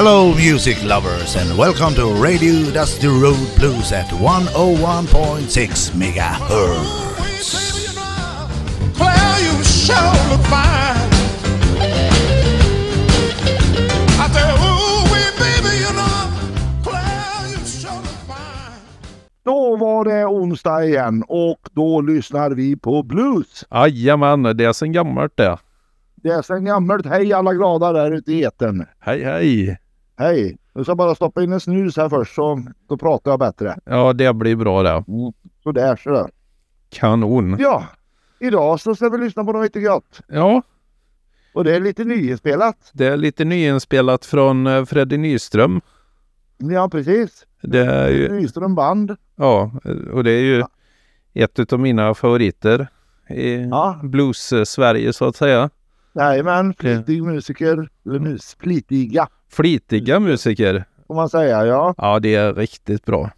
Hello, music lovers, and welcome to Radio Dusty Road Blues at 101.6 megahertz. Claire, you sure look fine. I say, ooh, wee, baby, you know, Claire, you sure look fine. Då var det onsdag igen och då lyssnar vi på blues. Jajamän, det är sen gammalt det. Det är sen gammalt. Hej alla glada där ute i etern. Hej hej! Hej! Nu ska bara stoppa in en snus här först så då pratar jag bättre. Ja, det blir bra det. Så där så där. Kanon. Ja, idag så ska vi lyssna på något riktigt gott. Ja, Och det är lite nyinspelat. det är lite nyinspelat från eh, Freddy Nyström. Ja, precis. Det är ju, Nyström band. ja, och det är ju ett av mina favoriter i Ja. blues-Sverige så att säga. Jajamän, flitig musiker. Eller mus, flitiga Flitiga musiker. får man säga ja. Ja, det är riktigt bra.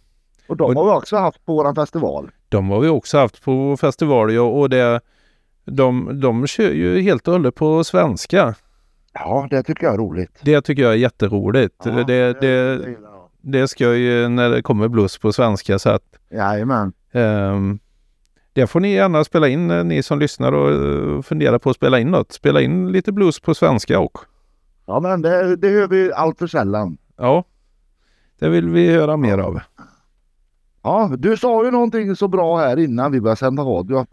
Och de har vi också haft på våran festival. De har vi också haft på festival ja, och det, de, de kör ju helt och hållet på svenska. Ja, det tycker jag är roligt. Det tycker jag är jätteroligt. Ja, det, det, jag. det ska ju när det kommer blues på svenska så att Jajamän. ehm, det får ni gärna spela in, eh, ni som lyssnar och eh, funderar på att spela in något. Spela in lite blues på svenska och Ja, men det, det hör vi allt för sällan. ja, det vill vi höra mer av. Ja, du sa ju någonting så bra här innan vi började sända radio att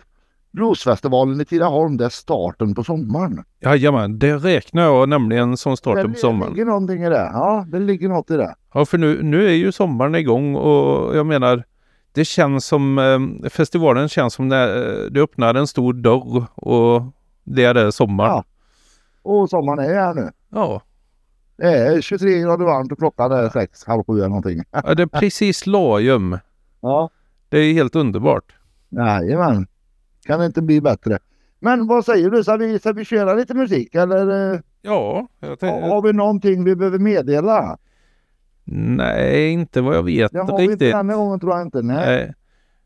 Bluesfestivalen i Tidaholm det är starten på sommaren. Jajamän, det räknar jag nämligen som starten på det sommaren. ligger någonting i det. Ja, det ligger något i det. Ja, för nu, nu är ju sommaren igång och jag menar det känns som eh, festivalen känns som när eh, det öppnar en stor dörr och det är det sommar. Ja. Och sommaren är här nu. Ja, Det är 23 grader varmt och klockan är sex, halv sju eller någonting. ja det är precis lagom. Ja, Det är helt underbart. jajamän. Kan det inte bli bättre. Men vad säger du? Ska vi, ska vi köra lite musik eller eh, Ja, jag tänkte, har vi någonting vi behöver meddela? Nej inte vad jag vet Det har vi inte riktigt. denna gången tror jag inte. Nej.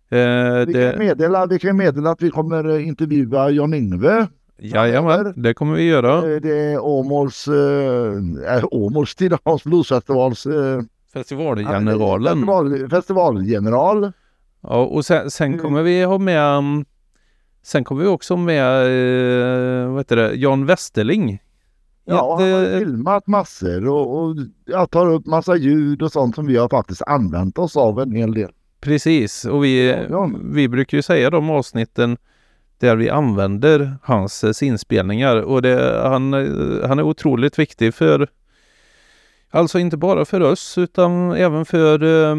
Nej. Eh, Vi kan, det, meddela, vi kan meddela att vi kommer eh, intervjua Jan Yngve. jajamän, det kommer vi göra. Eh, Det är Åmåls, äh, Åmåls Tidaholms Bluesfestivals eh, Festivalgeneralen. festival, festivalgeneral. Ja, och sen, sen Mm. kommer vi ha med um, Sen kommer vi också med vad heter det, Jan Westerling. Ja, han Jätte- har filmat massor och, och jag tar upp massa ljud och sånt som vi har faktiskt använt oss av en hel del. Precis, och vi, Ja, ja. vi brukar ju säga de avsnitten där vi använder hans eh, inspelningar och det, han, eh, han är otroligt viktig för Alltså inte bara för oss utan även för, eh,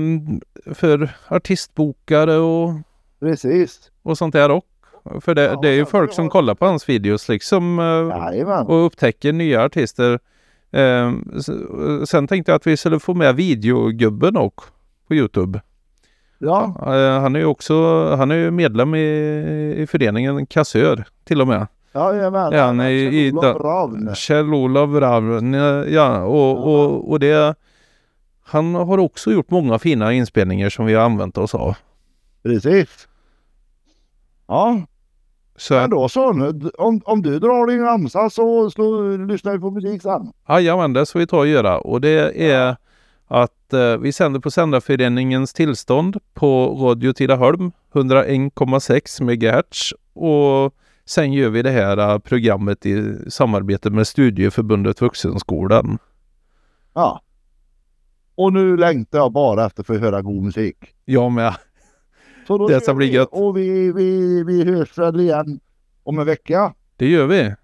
för artistbokare och, Precis. och sånt där också. För det, Ja, det är ju ja, folk ja. som kollar på hans videos liksom eh, Jajamän. och upptäcker nya artister. Eh, s- sen tänkte jag att vi skulle få med videogubben också på Youtube. Ja, Eh, Han är ju också han är medlem i, i föreningen Kassör till och med. jajamän. Ja, han är i- Kjell-Olof Ravn. Ja och, och, och det Han har också gjort många fina inspelningar som vi har använt oss av. Precis. Ja, Så men då så. Om, om du drar din ramsa så, så lyssnar vi på musik sen. Jajamän, det ska vi ta och göra. Och det är att eh, vi sänder på Sändarföreningens tillstånd på Radio Tidaholm 101,6 MHz och sen gör vi det här eh, programmet i samarbete med Studieförbundet Vuxenskolan. Ja. Och nu längtar jag bara efter att få höra god musik. Jag med. Så då Det ska bli vi. gött. Och vi, vi, vi hörs väl igen om en vecka. Det gör vi.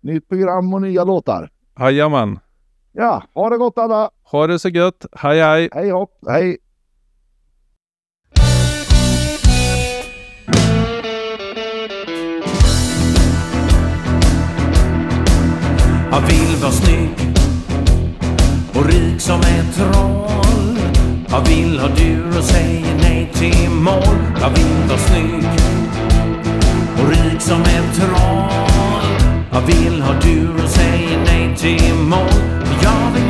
Nytt program och nya låtar. Jajamän. Ja, ha det gott alla. Ha det så gött. Hej hej! Hej hopp, hej. Jag vill vara snygg och rik som ett troll. Jag vill ha dur och säger nej till mål. Jag vill vara snygg och rik som ett troll. Jag vill ha dur och säger nej till mål. Jag vill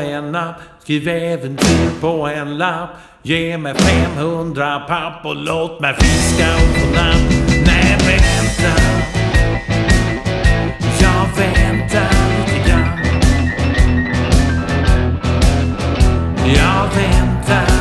en lapp, skriv äventyr på en lapp. Ge mig 500 papp och låt mig fiska och få napp. Nej, vänta. Jag väntar lite grann. Jag väntar.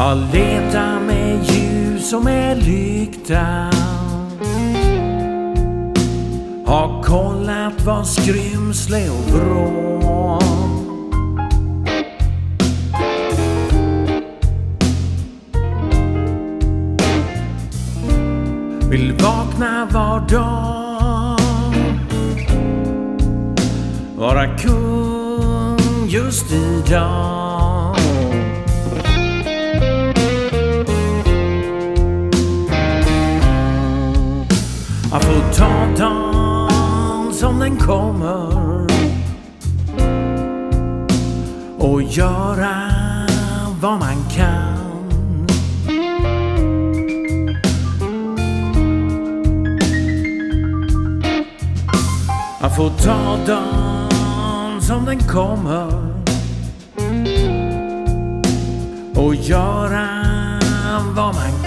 Ja, leta med ljus och med lykta. Har kollat var skrymsle och vrå. Vill vakna var dag. Vara kung just idag. den kommer och göra vad man kan. Att få ta dagen som den kommer och göra vad man kan.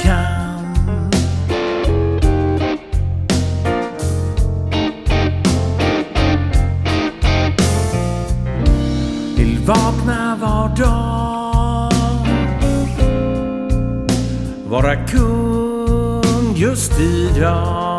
vakna var dag. Vara kung just idag.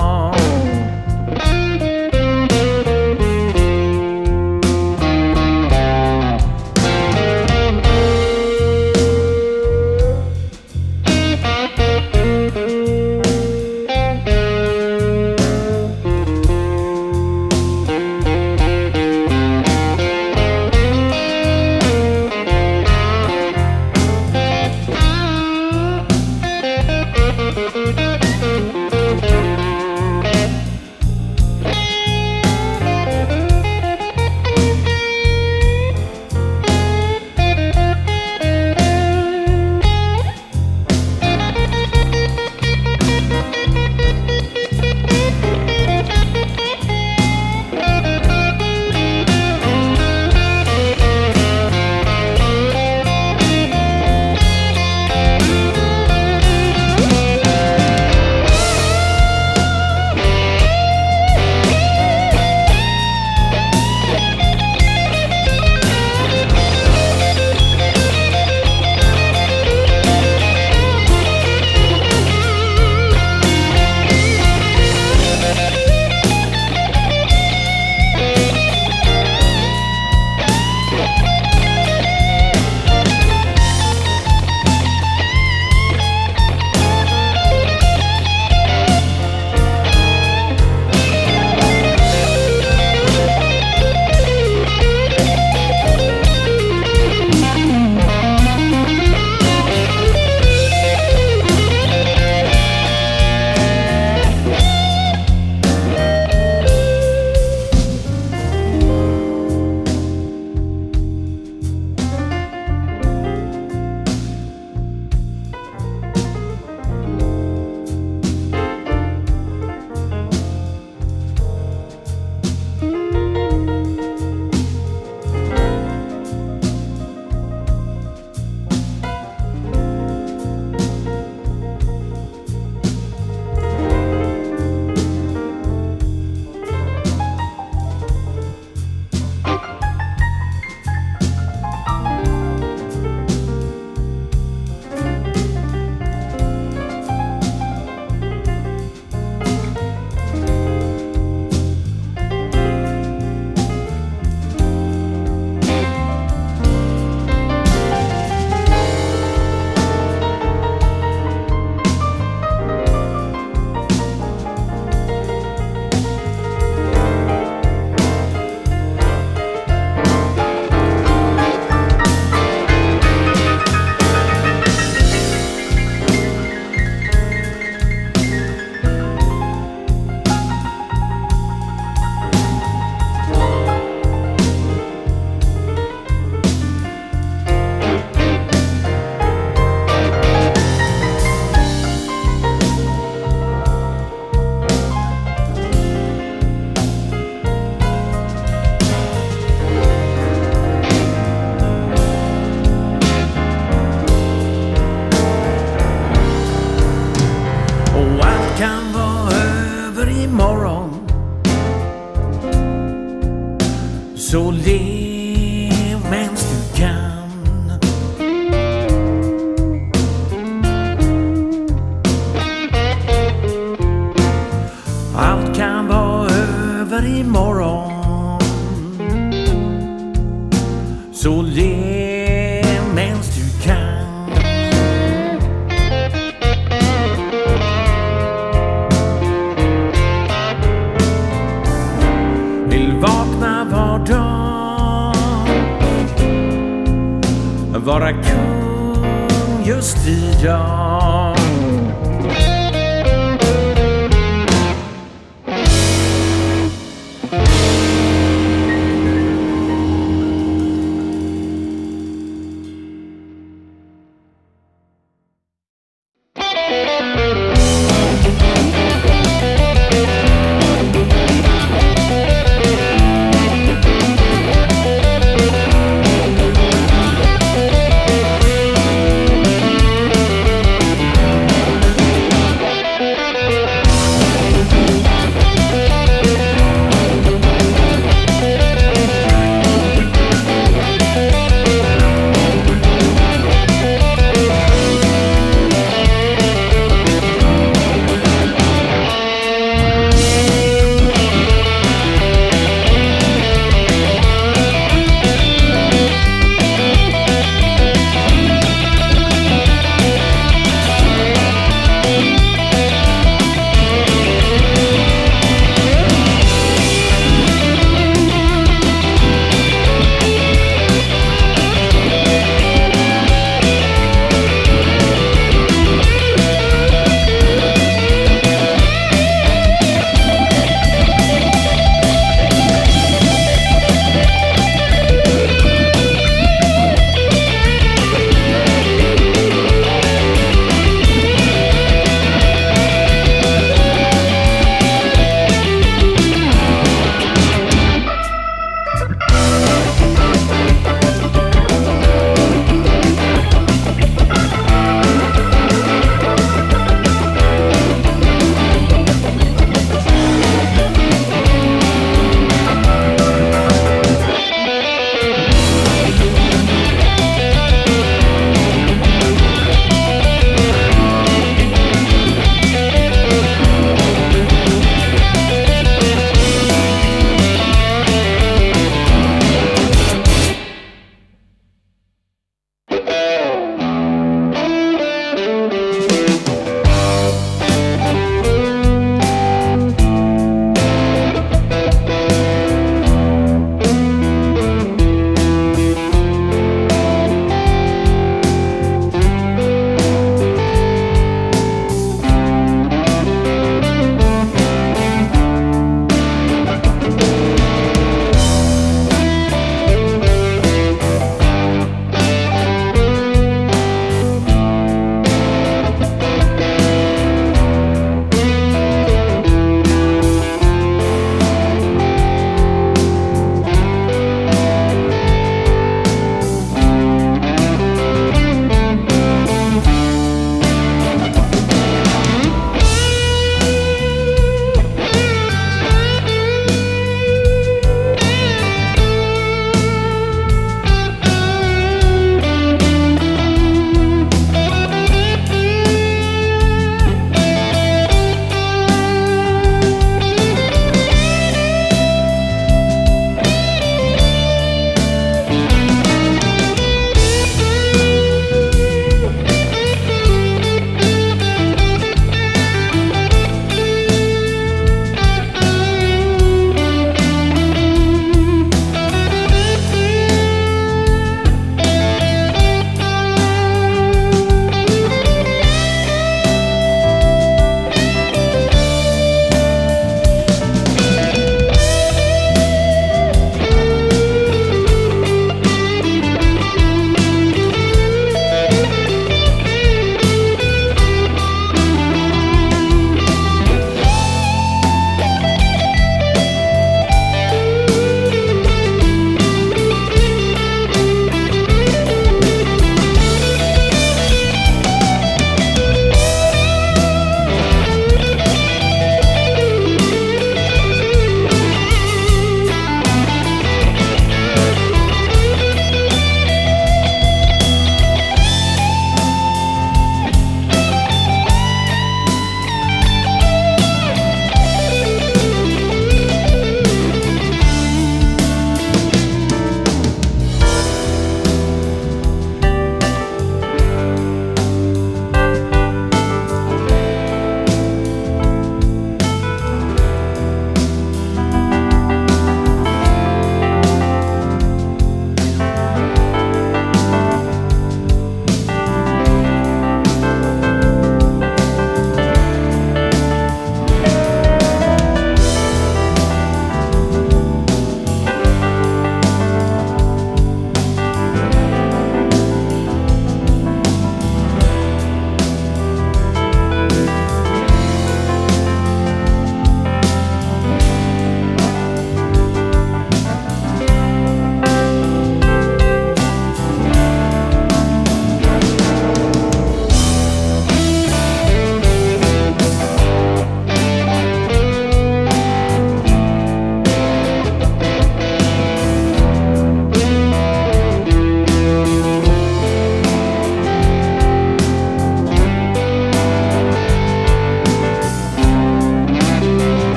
Så lev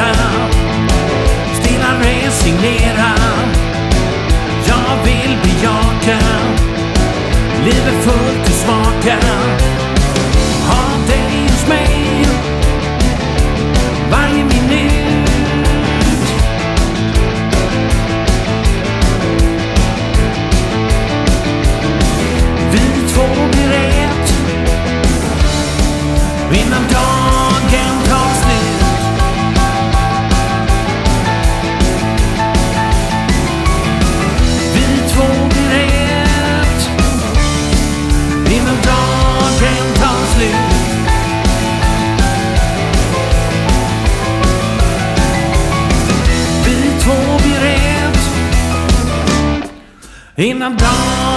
signera Stilla resignera Jag vill bejaka. Livet fullt i smaken. Innan dagen tar slut.